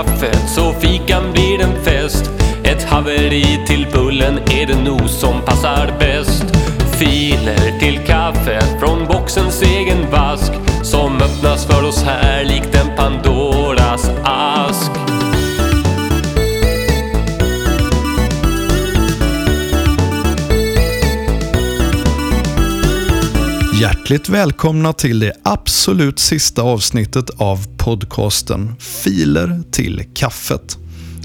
kaffe så fikan blir en fest. Ett haveri till bullen är det nog som passar bäst. Filer till kaffet från boxens egen vask som öppnas för oss här likt en Pandora Hjärtligt välkomna till det absolut sista avsnittet av podcasten Filer till kaffet.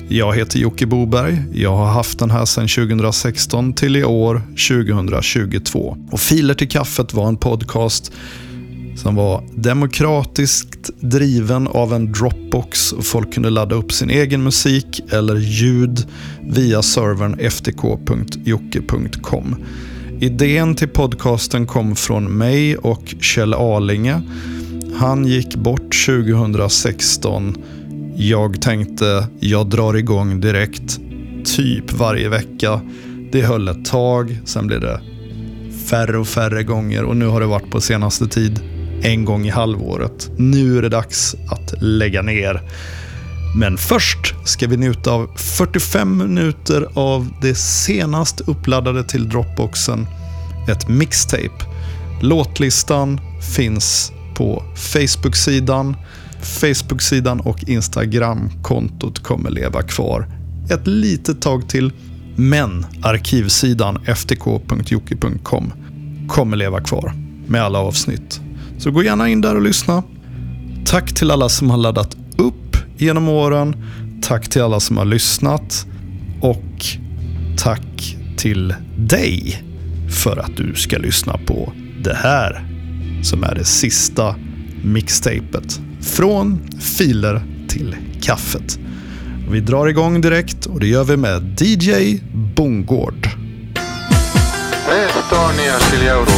Jag heter Jocke Boberg. Jag har haft den här sedan 2016 till i år 2022. Och Filer till kaffet var en podcast som var demokratiskt driven av en Dropbox. Folk kunde ladda upp sin egen musik eller ljud via servern ftk.jocke.com. Idén till podcasten kom från mig och Kjell Arlinge. Han gick bort 2016. Jag tänkte, jag drar igång direkt. Typ varje vecka. Det höll ett tag, sen blev det färre och färre gånger och nu har det varit på senaste tid en gång i halvåret. Nu är det dags att lägga ner. Men först ska vi njuta av 45 minuter av det senast uppladdade till Dropboxen, ett mixtape. Låtlistan finns på Facebook-sidan. Facebook-sidan och Instagram-kontot kommer leva kvar ett litet tag till. Men arkivsidan ftk.jocke.com kommer leva kvar med alla avsnitt. Så gå gärna in där och lyssna. Tack till alla som har laddat genom åren. Tack till alla som har lyssnat. Och tack till dig för att du ska lyssna på det här som är det sista mixtapet. Från filer till kaffet. Vi drar igång direkt och det gör vi med DJ Bongård. Antonia Siljauru.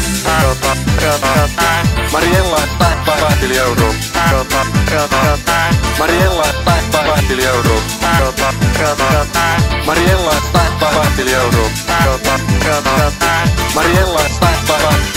Mariella Siljauru. Mariella Siljauru. Mariella Siljauru. Mariella Siljauru.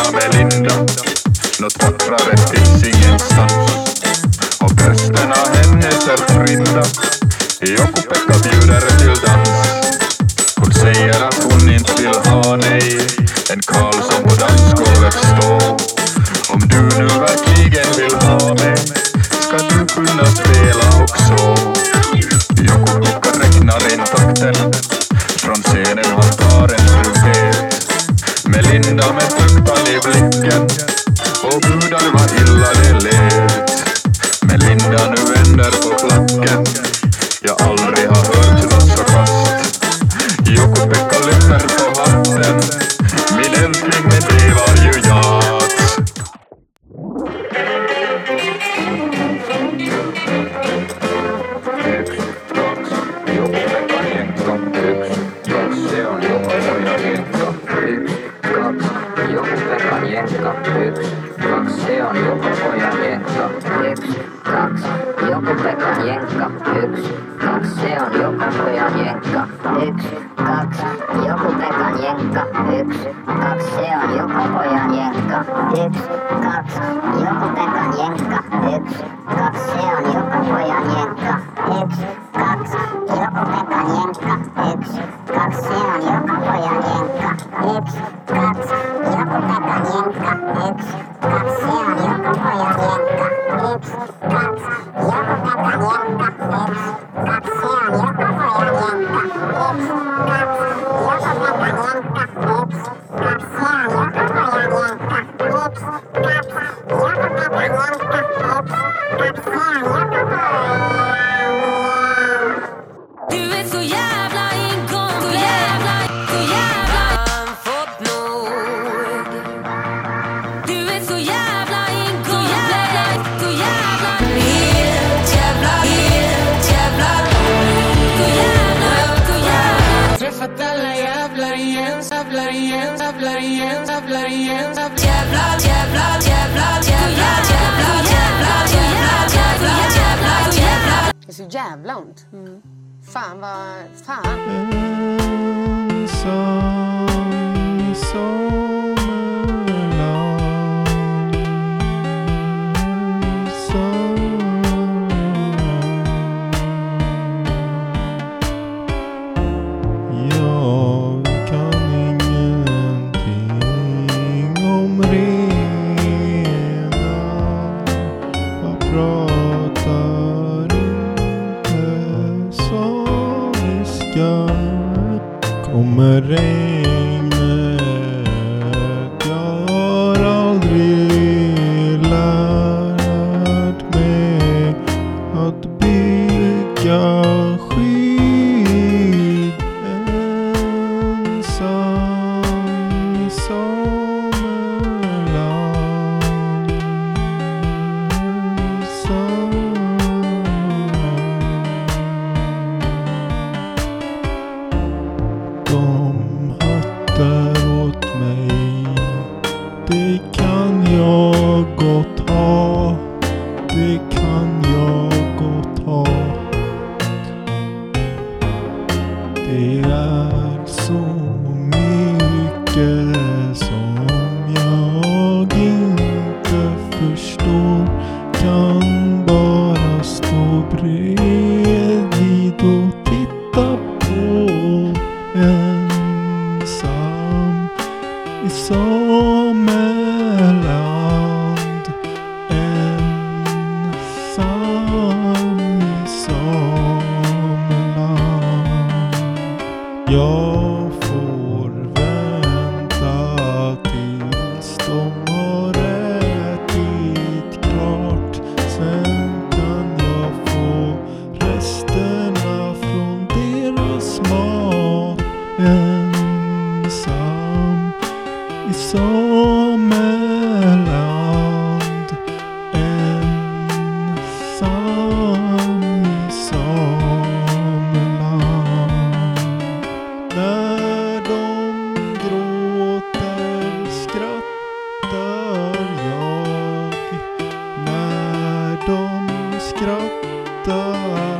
Anna Belinda. Nåt vackrare finns ingenstans. Och rösterna hennes är frinda. Joku-Pekka bjuder till dans. Hon säger att hon inte vill ha nej. En karl jęka, yks, kaks, se on joku pojan jęka, yks, kaks, joku pekan jęka, yks, kaks, se on joku pojan song. Maya. skrattar.